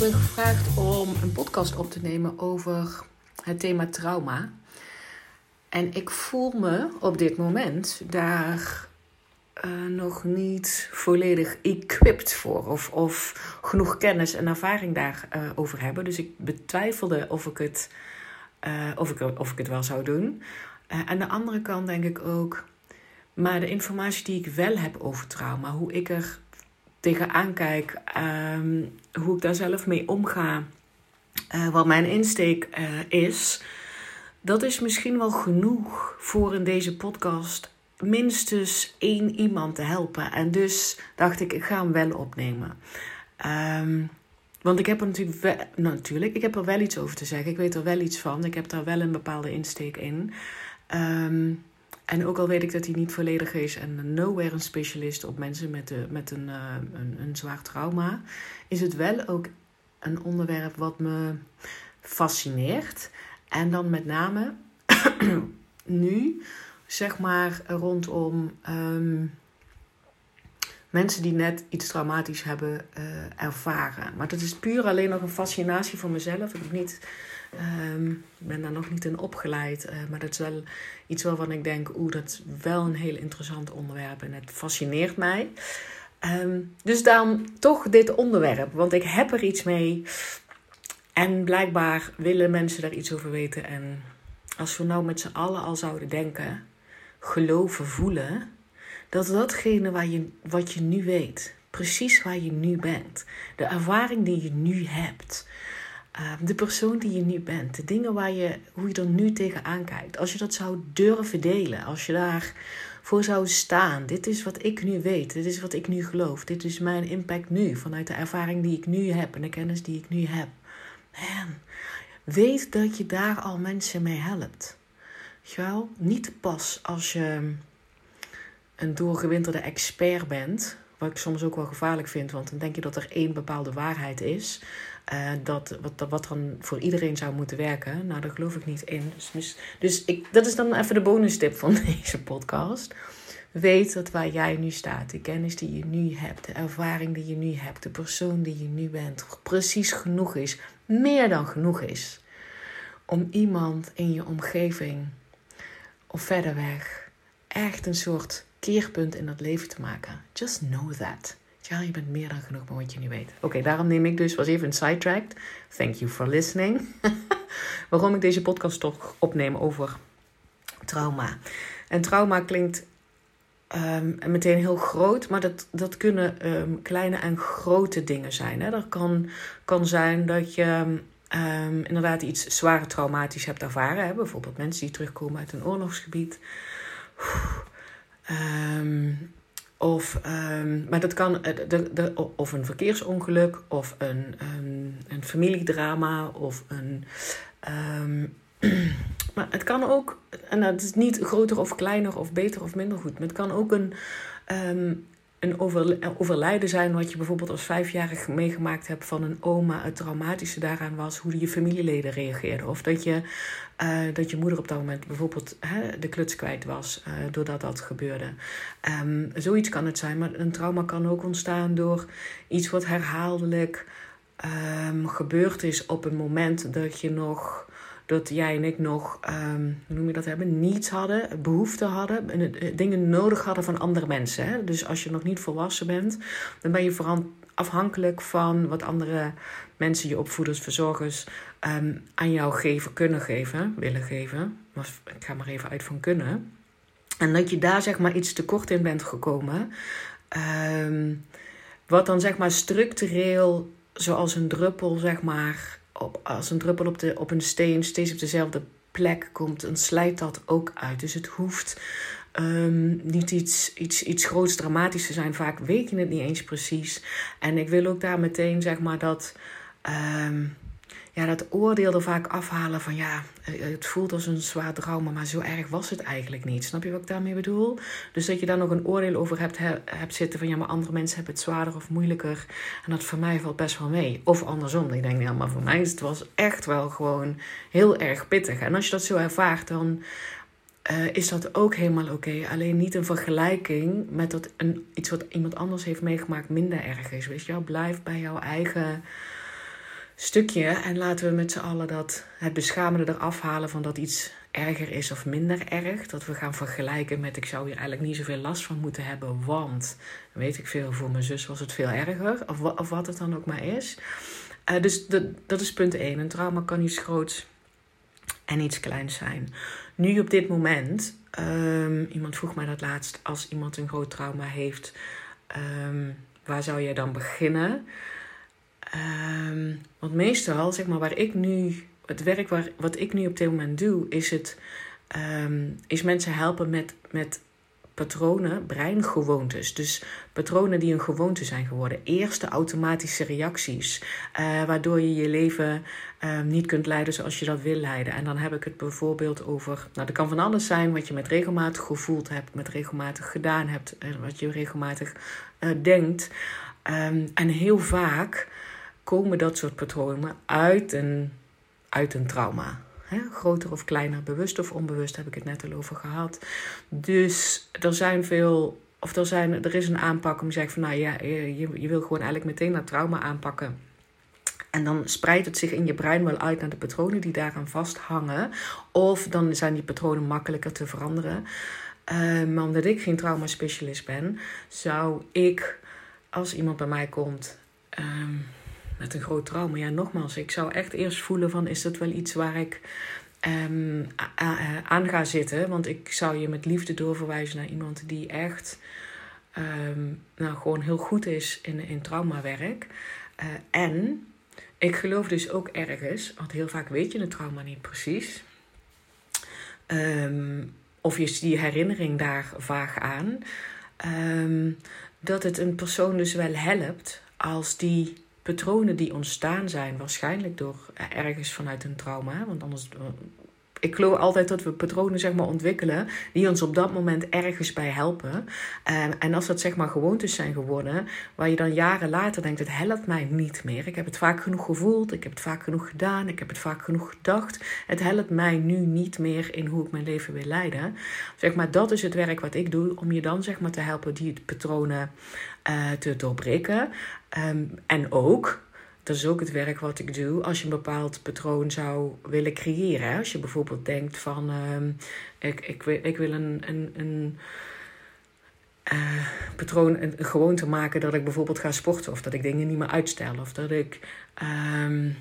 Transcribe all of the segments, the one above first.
ben gevraagd om een podcast op te nemen over het thema trauma. En ik voel me op dit moment daar uh, nog niet volledig equipped voor. Of, of genoeg kennis en ervaring daarover uh, hebben. Dus ik betwijfelde of ik het, uh, of ik, of ik het wel zou doen. aan de andere kant denk ik ook. Maar de informatie die ik wel heb over trauma, hoe ik er tegenaan kijk, um, hoe ik daar zelf mee omga, uh, wat mijn insteek uh, is, dat is misschien wel genoeg voor in deze podcast minstens één iemand te helpen. En dus dacht ik, ik ga hem wel opnemen. Um, want ik heb er natuurlijk, wel, natuurlijk, ik heb er wel iets over te zeggen. Ik weet er wel iets van. Ik heb daar wel een bepaalde insteek in. Um, en ook al weet ik dat hij niet volledig is en nowhere een specialist op mensen met, de, met een, uh, een, een zwaar trauma, is het wel ook een onderwerp wat me fascineert. En dan met name nu, zeg maar, rondom um, mensen die net iets traumatisch hebben uh, ervaren. Maar dat is puur alleen nog een fascinatie voor mezelf. Ik heb niet Um, ik ben daar nog niet in opgeleid, uh, maar dat is wel iets waarvan ik denk, oeh, dat is wel een heel interessant onderwerp en het fascineert mij. Um, dus daarom toch dit onderwerp, want ik heb er iets mee en blijkbaar willen mensen daar iets over weten. En als we nou met z'n allen al zouden denken, geloven, voelen, dat datgene waar je, wat je nu weet, precies waar je nu bent, de ervaring die je nu hebt, Ehm, de persoon die je nu bent, de dingen waar je, hoe je er nu tegenaan kijkt. Als je dat zou durven delen, als je daarvoor zou staan. Dit is wat ik nu weet, dit is wat ik nu geloof, dit is mijn impact nu, vanuit de ervaring die ik nu heb en de kennis die ik nu heb. Man, weet dat je daar al mensen mee helpt. Niet pas als je een doorgewinterde expert bent, wat ik soms ook wel gevaarlijk vind, want dan denk je dat er één bepaalde waarheid is. Uh, dat, wat, wat dan voor iedereen zou moeten werken. Nou, daar geloof ik niet in. Dus, dus ik, dat is dan even de bonus tip van deze podcast. Weet dat waar jij nu staat, de kennis die je nu hebt, de ervaring die je nu hebt, de persoon die je nu bent, precies genoeg is, meer dan genoeg is, om iemand in je omgeving of verder weg echt een soort keerpunt in dat leven te maken. Just know that. Ja, je bent meer dan genoeg met wat je nu weet. Oké, daarom neem ik dus, was even een sidetracked. Thank you for listening. Waarom ik deze podcast toch opneem over trauma. En trauma klinkt um, meteen heel groot, maar dat, dat kunnen um, kleine en grote dingen zijn. Hè? Dat kan, kan zijn dat je um, inderdaad iets zware traumatisch hebt ervaren. Hè? Bijvoorbeeld mensen die terugkomen uit een oorlogsgebied. Of, um, maar dat kan, eh, de, de, of een verkeersongeluk, of een, um, een familiedrama, of een. Um, maar het kan ook, en dat is niet groter of kleiner of beter of minder goed, maar het kan ook een, een overlijden zijn wat je bijvoorbeeld als vijfjarig meegemaakt hebt van een oma, het traumatische daaraan was, hoe je familieleden reageerden. Of dat je, uh, dat je moeder op dat moment bijvoorbeeld hè, de kluts kwijt was uh, doordat dat gebeurde. Um, zoiets kan het zijn, maar een trauma kan ook ontstaan door iets wat herhaaldelijk um, gebeurd is op een moment dat je nog dat jij en ik nog, um, hoe noem je dat hebben, niets hadden, behoefte hadden, eh, dingen nodig hadden van andere mensen. Hè? Dus als je nog niet volwassen bent, dan ben je vooral afhankelijk van wat andere mensen, je opvoeders, verzorgers, um, aan jou geven, kunnen geven, willen geven. Ik ga maar even uit van kunnen. En dat je daar zeg maar iets tekort in bent gekomen. Um, wat dan zeg maar structureel, zoals een druppel, zeg maar, op, als een druppel op, de, op een steen steeds op dezelfde plek komt, dan slijt dat ook uit. Dus het hoeft um, niet iets, iets, iets groots dramatisch te zijn. Vaak weet je het niet eens precies. En ik wil ook daar meteen zeg maar dat. Um, ja, dat oordeel er vaak afhalen van ja, het voelt als een zwaar trauma, maar zo erg was het eigenlijk niet. Snap je wat ik daarmee bedoel? Dus dat je daar nog een oordeel over hebt, hebt zitten van ja, maar andere mensen hebben het zwaarder of moeilijker. En dat voor mij valt best wel mee. Of andersom, ik denk ja, maar voor mij is het was echt wel gewoon heel erg pittig. En als je dat zo ervaart, dan uh, is dat ook helemaal oké. Alleen niet een vergelijking met dat een, iets wat iemand anders heeft meegemaakt minder erg is. Weet je blijf bij jouw eigen stukje en laten we met z'n allen dat het beschamende eraf halen van dat iets erger is of minder erg. Dat we gaan vergelijken met ik zou hier eigenlijk niet zoveel last van moeten hebben, want weet ik veel, voor mijn zus was het veel erger. Of, of wat het dan ook maar is. Uh, dus dat, dat is punt 1. Een trauma kan iets groots en iets kleins zijn. Nu op dit moment, um, iemand vroeg mij dat laatst, als iemand een groot trauma heeft, um, waar zou jij dan beginnen? Um, want meestal, zeg maar, waar ik nu, het werk waar, wat ik nu op dit moment doe, is het, is mensen helpen met, met patronen, breingewoontes. Dus patronen die een gewoonte zijn geworden. Eerste automatische reacties, uh, waardoor je je leven uh, niet kunt leiden zoals je dat wil leiden. En dan heb ik het bijvoorbeeld over, nou dat kan van alles zijn wat je met regelmatig gevoeld hebt, met regelmatig gedaan hebt, en wat je regelmatig uh, denkt. En heel vaak komen dat soort patronen uit een, uit een trauma. Groter of kleiner, bewust of onbewust heb ik het net al over gehad. Dus er zijn veel, of er, zijn, er is een aanpak om te zeggen van nou ja, je, je wil gewoon eigenlijk meteen dat trauma aanpakken. En dan spreidt het zich in je brein wel uit naar de patronen die daaraan vasthangen. Of dan zijn die patronen makkelijker te veranderen. Uh, maar omdat ik geen traumaspecialist ben, zou ik, als iemand bij mij komt, um, met een groot trauma. Ja, nogmaals, ik zou echt eerst voelen van is dat wel iets waar ik um, aan ga zitten. Want ik zou je met liefde doorverwijzen naar iemand die echt um, nou, gewoon heel goed is in, in traumawerk. Uh, en ik geloof dus ook ergens, want heel vaak weet je het trauma niet precies. Um, of je die herinnering daar vaag aan. dat het een persoon dus wel helpt als die patronen die ontstaan zijn, waarschijnlijk door ergens vanuit een trauma. Want anders. Eh, ik geloof altijd dat we patronen zeg maar, ontwikkelen die ons op dat moment ergens bij helpen. En, en als dat zeg maar gewoontes zijn geworden, waar je dan jaren later denkt: het helpt mij niet meer. Ik heb het vaak genoeg gevoeld, ik heb het vaak genoeg gedaan, ik heb het vaak genoeg gedacht. Het helpt mij nu niet meer in hoe ik mijn leven wil leiden. Zeg maar, dat is het werk wat ik doe om je dan zeg maar, te helpen die patronen uh, te doorbreken. Um, en ook, dat is ook het werk wat ik doe, als je een bepaald patroon zou willen creëren. Als je bijvoorbeeld denkt van, um, ik, ik, ik wil een, een, een uh, patroon, een, gewoonte maken dat ik bijvoorbeeld ga sporten. Of dat ik dingen niet meer uitstel. Of dat ik... Um,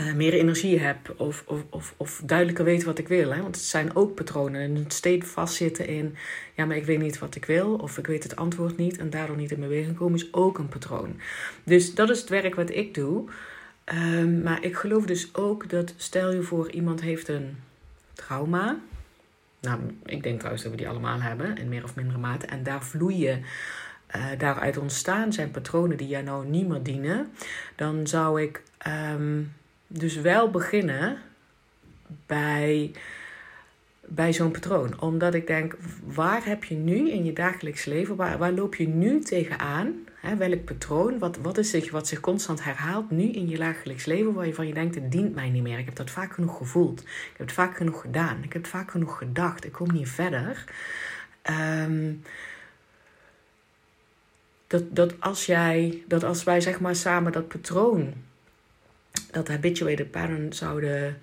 uh, meer energie heb of, of, of, of duidelijker weet wat ik wil. Hè? Want het zijn ook patronen. En steeds vastzitten in, ja, maar ik weet niet wat ik wil, of ik weet het antwoord niet en daardoor niet in beweging komen, is ook een patroon. Dus dat is het werk wat ik doe. Um, maar ik geloof dus ook dat, stel je voor, iemand heeft een trauma. Nou, ik denk trouwens dat we die allemaal hebben, in meer of mindere mate. En daar vloeien. Uh, daaruit ontstaan zijn patronen die jou nou niet meer dienen. Dan zou ik um, dus wel beginnen bij, bij zo'n patroon. Omdat ik denk, waar heb je nu in je dagelijks leven, waar, waar loop je nu tegenaan? Hè, welk patroon, wat, wat is zich, wat zich constant herhaalt nu in je dagelijks leven, waar je je denkt, het dient mij niet meer. Ik heb dat vaak genoeg gevoeld. Ik heb het vaak genoeg gedaan. Ik heb het vaak genoeg gedacht. Ik kom niet verder. Um, dat, dat, als jij, dat als wij zeg maar samen dat patroon dat habituated pattern zouden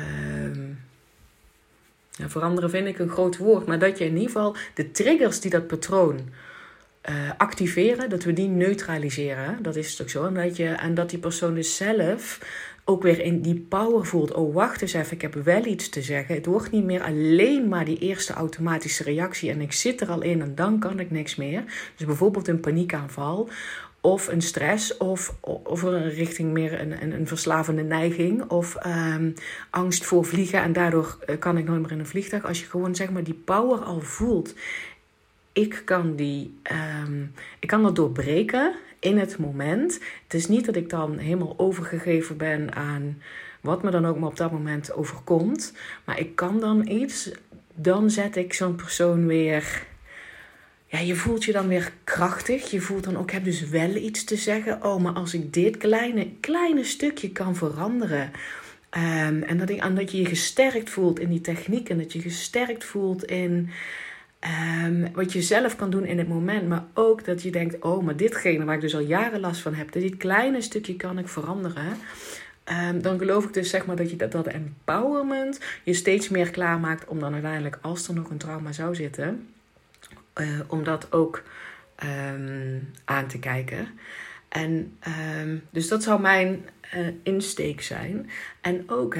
um, ja, veranderen, vind ik een groot woord. Maar dat je in ieder geval de triggers die dat patroon uh, activeren, dat we die neutraliseren. Dat is toch zo. En dat, je, en dat die persoon dus zelf ook weer in die power voelt. Oh, wacht eens even, ik heb wel iets te zeggen. Het wordt niet meer alleen maar die eerste automatische reactie en ik zit er al in en dan kan ik niks meer. Dus bijvoorbeeld een paniekaanval of een stress, of, of een richting meer een, een, een verslavende neiging, of um, angst voor vliegen en daardoor eh, kan ik nooit meer in een vliegtuig. Als je gewoon zeg maar die power al voelt, ik kan, die, um, ik kan dat doorbreken in het moment. Het is niet dat ik dan helemaal overgegeven ben aan wat me dan ook maar op dat moment overkomt, maar ik kan dan iets, dan zet ik zo'n persoon weer ja, je voelt je dan weer krachtig. Je voelt dan ook, ik heb dus wel iets te zeggen. Oh, maar als ik dit kleine, kleine stukje kan veranderen. Um, en, dat ik, en dat je je gesterkt voelt in die techniek. En dat je gesterkt voelt in Um, wat je zelf kan doen in het moment, maar ook dat je denkt: oh, maar ditgene waar ik dus al jaren last van heb, dit kleine stukje kan ik veranderen. Um, dan geloof ik dus zeg maar dat je dat, dat empowerment je steeds meer klaarmaakt om dan uiteindelijk, als er nog een trauma zou zitten, uh, om dat ook um, aan te kijken. En dus dat zou mijn uh, insteek zijn. En ook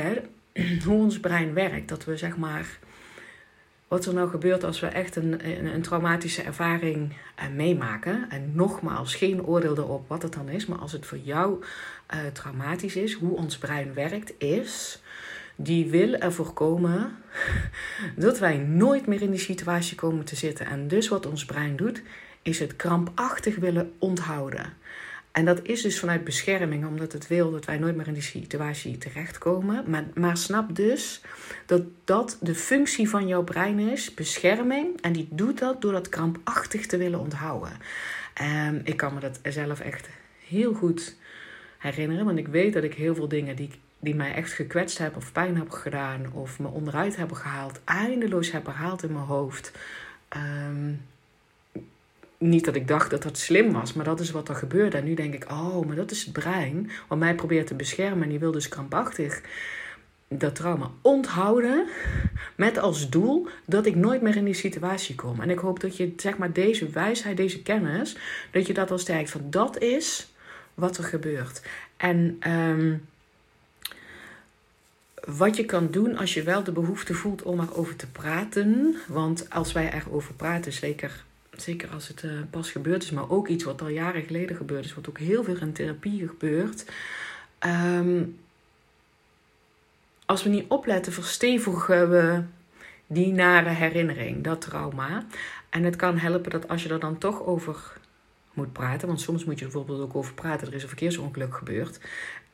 hoe ons brein werkt, dat we zeg maar wat er nou gebeurt als we echt een, een, traumatische ervaring uh, meemaken. En nogmaals, geen oordeel erop wat het dan is, maar als het voor jou traumatisch is, hoe ons brein werkt, is. Die wil ervoor komen dat wij nooit meer in die situatie komen te zitten. En dus wat ons brein doet, is het krampachtig willen onthouden. En dat is dus vanuit bescherming, omdat het wil dat wij nooit meer in die situatie terechtkomen. Maar, maar snap dus dat dat de functie van jouw brein is, bescherming. En die doet dat door dat krampachtig te willen onthouden. Um, ik kan me dat zelf echt heel goed herinneren, want ik weet dat ik heel veel dingen die, die mij echt gekwetst hebben of pijn hebben gedaan of me onderuit hebben gehaald, eindeloos heb herhaald in mijn hoofd. Um, niet dat ik dacht dat dat slim was, maar dat is wat er gebeurde. En nu denk ik, oh, maar dat is het brein wat mij probeert te beschermen. En die wil dus krampachtig dat trauma onthouden met als doel dat ik nooit meer in die situatie kom. En ik hoop dat je zeg maar deze wijsheid, deze kennis, dat je dat al sterkt van dat is wat er gebeurt. En um, wat je kan doen als je wel de behoefte voelt om erover te praten. Want als wij erover praten, zeker zeker als het uh, pas gebeurd is, maar ook iets wat al jaren geleden gebeurd is, wat ook heel veel in therapie gebeurt. Um, als we niet opletten, verstevigen we die nare herinnering, dat trauma. En het kan helpen dat als je er dan toch over moet praten, want soms moet je er bijvoorbeeld ook over praten, er is een verkeersongeluk gebeurd.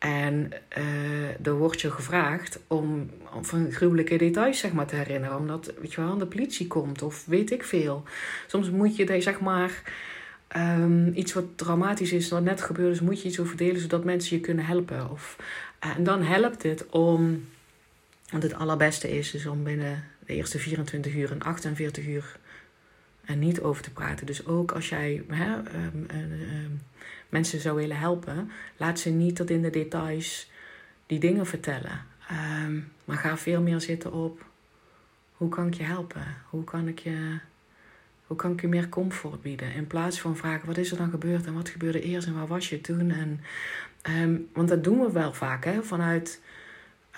En uh, er wordt je gevraagd om, van gruwelijke details zeg maar, te herinneren. Omdat weet je wel, de politie komt of weet ik veel. Soms moet je zeg maar, um, iets wat dramatisch is, wat net gebeurd is, moet je iets over delen zodat mensen je kunnen helpen. Of, uh, en dan helpt het om, want het allerbeste is, is om binnen de eerste 24 uur en 48 uur en niet over te praten. Dus ook als jij hè, um, um, mensen zou willen helpen, laat ze niet tot in de details die dingen vertellen. Um, maar ga veel meer zitten op hoe kan ik je helpen? Hoe kan ik je, hoe kan ik je meer comfort bieden? In plaats van vragen wat is er dan gebeurd en wat gebeurde eerst en waar was je toen? En, um, want dat doen we wel vaak hè, vanuit.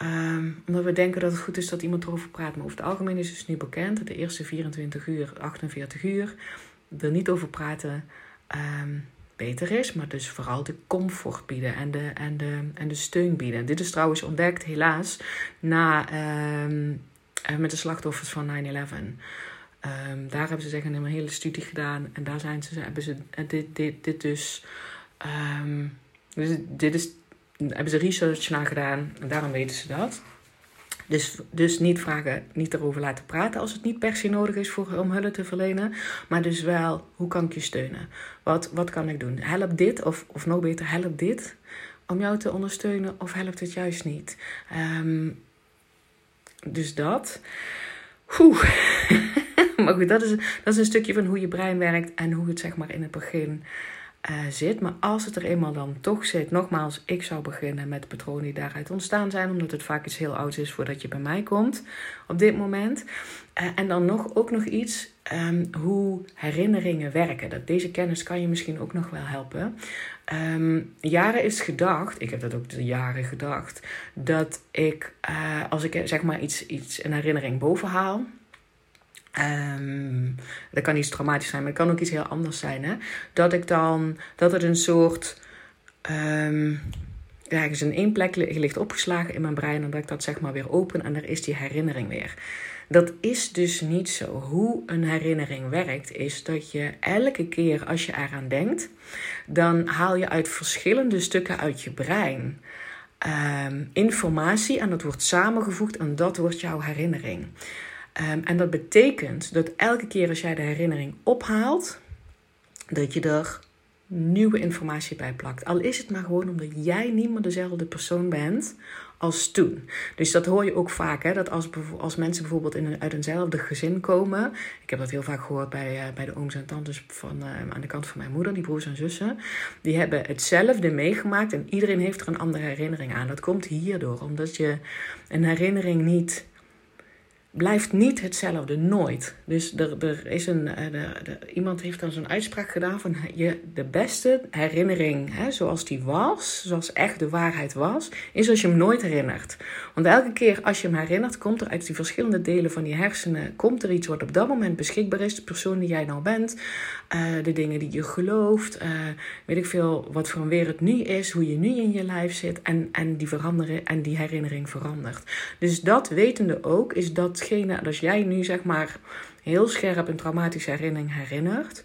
Um, omdat we denken dat het goed is dat iemand erover praat. Maar over het algemeen is het dus nu bekend. De eerste 24 uur, 48 uur. Er niet over praten. Beter is, maar dus vooral de comfort bieden en de, en de, en de steun bieden. Dit is trouwens ontdekt, helaas, na, uh, met de slachtoffers van 9-11. Um, ehm, daar hebben ze zeggen een hele studie gedaan en daar zijn ze, hebben ze eh, dit, dit, dit dus, um, dit is, hebben ze research naar gedaan en daarom weten ze dat. Dus, dus niet vragen, niet erover laten praten als het niet per se nodig is voor, om hulp te verlenen. Maar dus wel, hoe kan ik je steunen? Wat, wat kan ik doen? Help dit, of, of nog beter, help dit om jou te ondersteunen, of helpt het juist niet? Um, dus dat. Maar goed, dat is, dat is een stukje van hoe je brein werkt en hoe het zeg maar in het begin uh, zit. Maar als het er eenmaal dan toch zit, nogmaals, ik zou beginnen met patronen die daaruit ontstaan zijn, omdat het vaak iets heel ouds is voordat je bij mij komt op dit moment. Uh, en dan nog, ook nog iets, um, hoe herinneringen werken. Dat, deze kennis kan je misschien ook nog wel helpen. Um, jaren is gedacht, ik heb dat ook de jaren gedacht, dat ik, uh, als ik zeg maar iets, iets een herinnering bovenhaal Um, dat kan iets traumatisch zijn, maar het kan ook iets heel anders zijn. Hè? Dat ik dan, dat het een soort, um, ja, is in één plek ligt opgeslagen in mijn brein en dat ik dat zeg maar weer open en daar is die herinnering weer. Dat is dus niet zo. Hoe een herinnering werkt, is dat je elke keer als je eraan denkt, dan haal je uit verschillende stukken uit je brein um, informatie en dat wordt samengevoegd en dat wordt jouw herinnering. Um, en dat betekent dat elke keer als jij de herinnering ophaalt, dat je er nieuwe informatie bij plakt. Al is het maar gewoon omdat jij niet meer dezelfde persoon bent als toen. Dus dat hoor je ook vaak, hè, dat als, als mensen bijvoorbeeld in uit eenzelfde gezin komen. Ik heb dat heel vaak gehoord bij, uh, bij de ooms en tantes van, uh, aan de kant van mijn moeder, die broers en zussen. Die hebben hetzelfde meegemaakt en iedereen heeft er een andere herinnering aan. Dat komt hierdoor, omdat je een herinnering niet blijft niet hetzelfde, nooit. Dus er, er is een, eh, de, de, iemand heeft dan zo'n uitspraak gedaan van je, de beste herinnering, hè, zoals die was, zoals echt de waarheid was, is als je hem nooit herinnert. Want elke keer als je hem herinnert, komt er uit die verschillende delen van je hersenen, komt er iets wat op dat moment beschikbaar is, de persoon die jij nou bent, uh, de dingen die je gelooft, uh, weet ik veel, wat voor een wereld nu is, hoe je nu in je lijf zit en, en, die, veranderen, en die herinnering verandert. Dus dat wetende ook, is dat als jij nu zeg maar heel scherp een traumatische herinnering herinnert,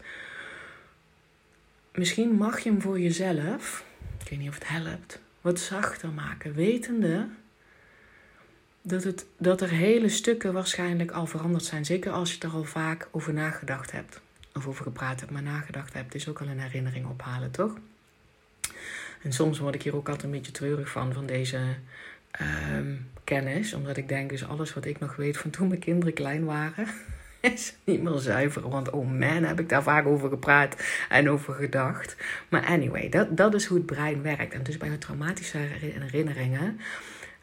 misschien mag je hem voor jezelf, ik weet niet of het helpt, wat zachter maken, wetende dat, het, dat er hele stukken waarschijnlijk al veranderd zijn. Zeker als je er al vaak over nagedacht hebt. Of over gepraat hebt, maar nagedacht hebt, is ook al een herinnering ophalen, toch? En soms word ik hier ook altijd een beetje treurig van, van deze Ehm, kennis. Omdat ik denk, dus alles wat ik nog weet van toen mijn kinderen klein waren, is niet meer zuiver. Want oh man, heb ik daar vaak over gepraat en over gedacht. Maar anyway, dat, dat is hoe het brein werkt. En dus bij traumatische herinneringen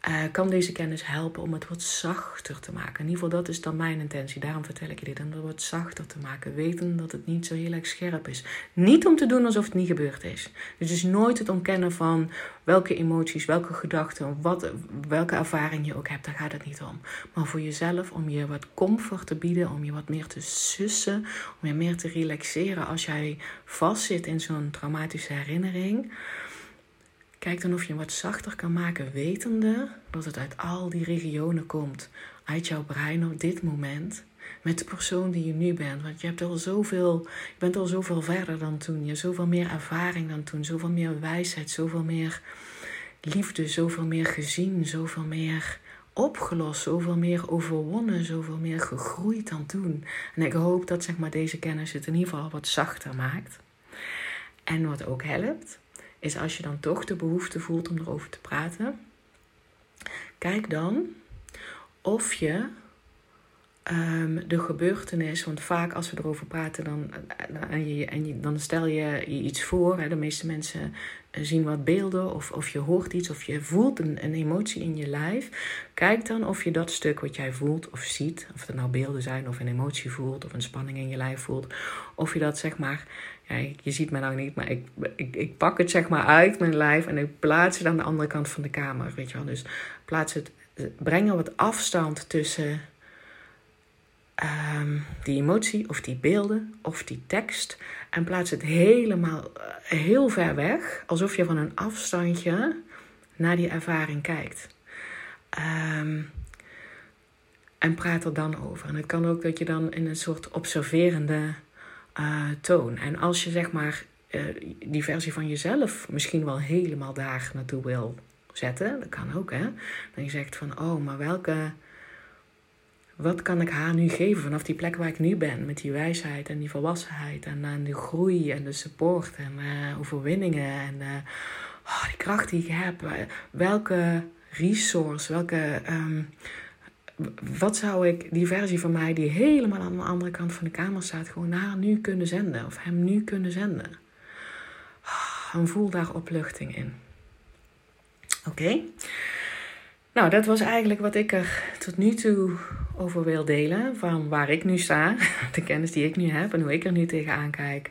uh, kan deze kennis helpen om het wat zachter te maken. In ieder geval, dat is dan mijn intentie. Daarom vertel ik je dit. Om het wat zachter te maken. Weten dat het niet zo heel erg scherp is. Niet om te doen alsof het niet gebeurd is. Dus is nooit het ontkennen van welke emoties, welke gedachten, wat, welke ervaring je ook hebt. Daar gaat het niet om. Maar voor jezelf, om je wat comfort te bieden. Om je wat meer te sussen. Om je meer te relaxeren als jij vastzit in zo'n traumatische herinnering. Kijk dan of je hem wat zachter kan maken, wetende dat het uit al die regionen komt. Uit jouw brein op dit moment. Met de persoon die je nu bent. Want je, hebt al zoveel, je bent al zoveel verder dan toen. Je hebt zoveel meer ervaring dan toen. Zoveel meer wijsheid, zoveel meer liefde, zoveel meer gezien, zoveel meer opgelost, zoveel meer overwonnen, zoveel meer gegroeid dan toen. En ik hoop dat zeg maar, deze kennis het in ieder geval wat zachter maakt. En wat ook helpt, is als je dan toch de behoefte voelt om erover te praten, kijk dan of je um, de gebeurtenis, want vaak als we erover praten, dan, en je, en je, dan stel je je iets voor. Hè, de meeste mensen zien wat beelden, of, of je hoort iets, of je voelt een, een emotie in je lijf. Kijk dan of je dat stuk wat jij voelt of ziet, of het nou beelden zijn, of een emotie voelt, of een spanning in je lijf voelt, of je dat zeg maar je ziet me nou niet, maar ik, ik, ik pak het zeg maar uit mijn lijf en ik plaats het aan de andere kant van de kamer. Weet je wel? Dus plaats het, breng er wat afstand tussen um, die emotie of die beelden of die tekst. En plaats het helemaal eh, heel ver weg, alsof je van een afstandje naar die ervaring kijkt. Um, en praat er dan over. En het kan ook dat je dan in een soort observerende uh, toon. En als je zeg maar uh, die versie van jezelf misschien wel helemaal daar naartoe wil zetten, dat kan ook hè. Dan je zegt van, oh, maar welke, wat kan ik haar nu geven vanaf die plek waar ik nu ben, met die wijsheid en die volwassenheid en, en de groei en de support en overwinningen en oh, die kracht die ik heb. welke resource, welke um, wat zou ik die versie van mij die helemaal aan de andere kant van de kamer staat, gewoon naar nu kunnen zenden of hem nu kunnen zenden? En voel daar opluchting in. Oké. Nou, dat was eigenlijk wat ik er tot nu toe over wil delen. Van waar ik nu sta, de kennis die ik nu heb en hoe ik er nu tegenaan kijk.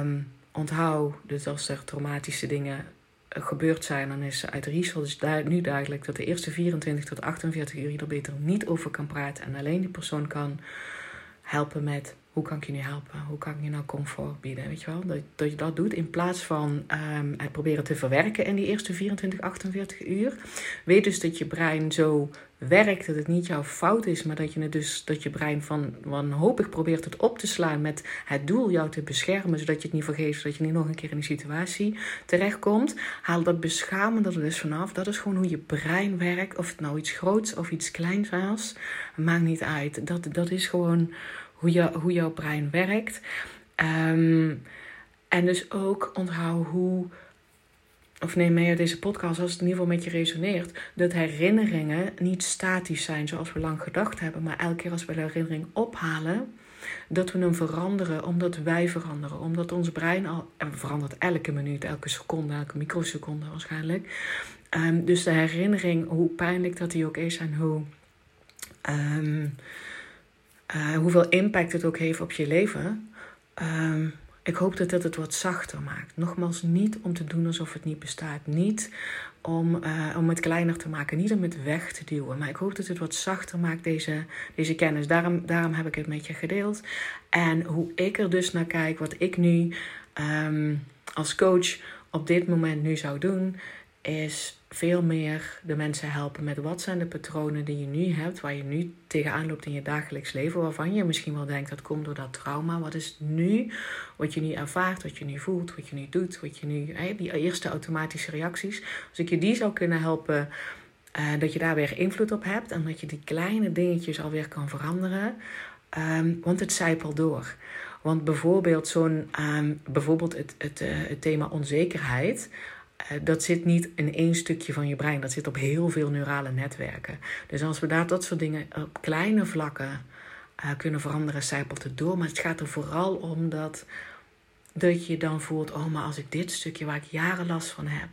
Um, onthoud, dus als er traumatische dingen gebeurd zijn, dan is uit research dus nu duidelijk dat de eerste 24 tot 48 uur er beter niet over kan praten en alleen die persoon kan helpen met hoe kan ik je nu helpen? Hoe kan ik je nou comfort bieden? Weet je wel? Dat, dat je dat doet in plaats van um, het proberen te verwerken in die eerste 24, 48 uur. Weet dus dat je brein zo werkt, dat het niet jouw fout is, maar dat je het dus dat je brein van wanhopig probeert het op te slaan met het doel jou te beschermen, zodat je het niet vergeet, zodat je niet nog een keer in die situatie terechtkomt. Haal dat beschamende er dus vanaf. Dat is gewoon hoe je brein werkt. Of het nou iets groots of iets kleins was, maakt niet uit. Dat, dat is gewoon hoe, je, hoe jouw brein werkt. Um, En dus ook onthoud hoe, of neem mee uit deze podcast als het in ieder geval met je resoneert, dat herinneringen niet statisch zijn zoals we lang gedacht hebben, maar elke keer als we de herinnering ophalen, dat we hem veranderen omdat wij veranderen. Omdat ons brein al en verandert elke minuut, elke seconde, elke microseconde waarschijnlijk. Um, dus de herinnering, hoe pijnlijk dat die ook is en hoe, um, uh, hoeveel impact het ook heeft op je leven. Um, ik hoop dat dat het wat zachter maakt. Nogmaals, niet om te doen alsof het niet bestaat. Niet om, uh, om het kleiner te maken. Niet om het weg te duwen. Maar ik hoop dat het wat zachter maakt, deze, deze kennis. Daarom, daarom heb ik het met je gedeeld. En hoe ik er dus naar kijk, wat ik nu um, als coach op dit moment nu zou doen, is veel meer de mensen helpen met wat zijn de patronen die je nu hebt, waar je nu tegenaan loopt in je dagelijks leven, waarvan je misschien wel denkt dat komt door dat trauma. Wat is nu wat je nu ervaart, wat je nu voelt, wat je nu doet, wat je nu, die eerste automatische reacties. Als ik je die zou kunnen helpen, uh, dat je daar weer invloed op hebt en dat je die kleine dingetjes alweer kan veranderen, um, want het zijpelt door. Want bijvoorbeeld zo'n, um, bijvoorbeeld het, het, uh, het thema onzekerheid. Eh, dat zit niet in één stukje van je brein. Dat zit op heel veel neurale netwerken. Dus als we daar dat soort dingen op kleine vlakken uh, kunnen veranderen, zijpelt het door. Maar het gaat er vooral om dat, dat je dan voelt: oh, maar als ik dit stukje waar ik jaren last van heb,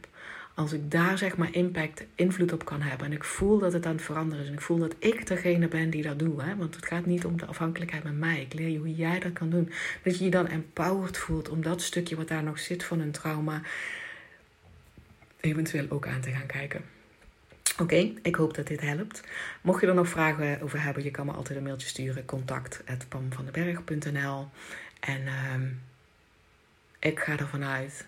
als ik daar zeg maar impact, invloed op kan hebben. En ik voel dat het aan het veranderen is. En ik voel dat ik degene ben die dat doe. Hè? Want het gaat niet om de afhankelijkheid met mij. Ik leer je hoe jij dat kan doen. Dat je je dan empowered voelt om dat stukje wat daar nog zit van een trauma eventueel ook aan te gaan kijken. Oké, ik hoop dat dit helpt. Mocht je er nog vragen over hebben, je kan me altijd een mailtje sturen. contact.pamvandenberg.nl En uh, ik ga ervan uit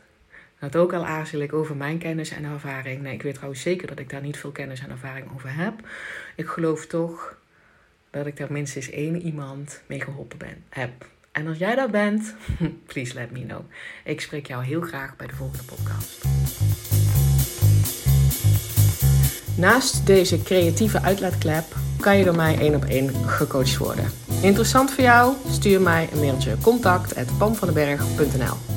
dat ook al aarzel ik over mijn kennis en ervaring. Nee, ik weet trouwens zeker dat ik daar niet veel kennis en ervaring over heb. Ik geloof toch dat ik daar minstens één iemand mee geholpen ben, heb. En als jij dat bent, please let me know. Ik spreek jou heel graag bij de volgende podcast. Naast deze creatieve uitlaatklep kan je door mij één op één gecoacht worden. Interessant voor jou? Stuur mij een mailtje contact@pamvandenberg.nl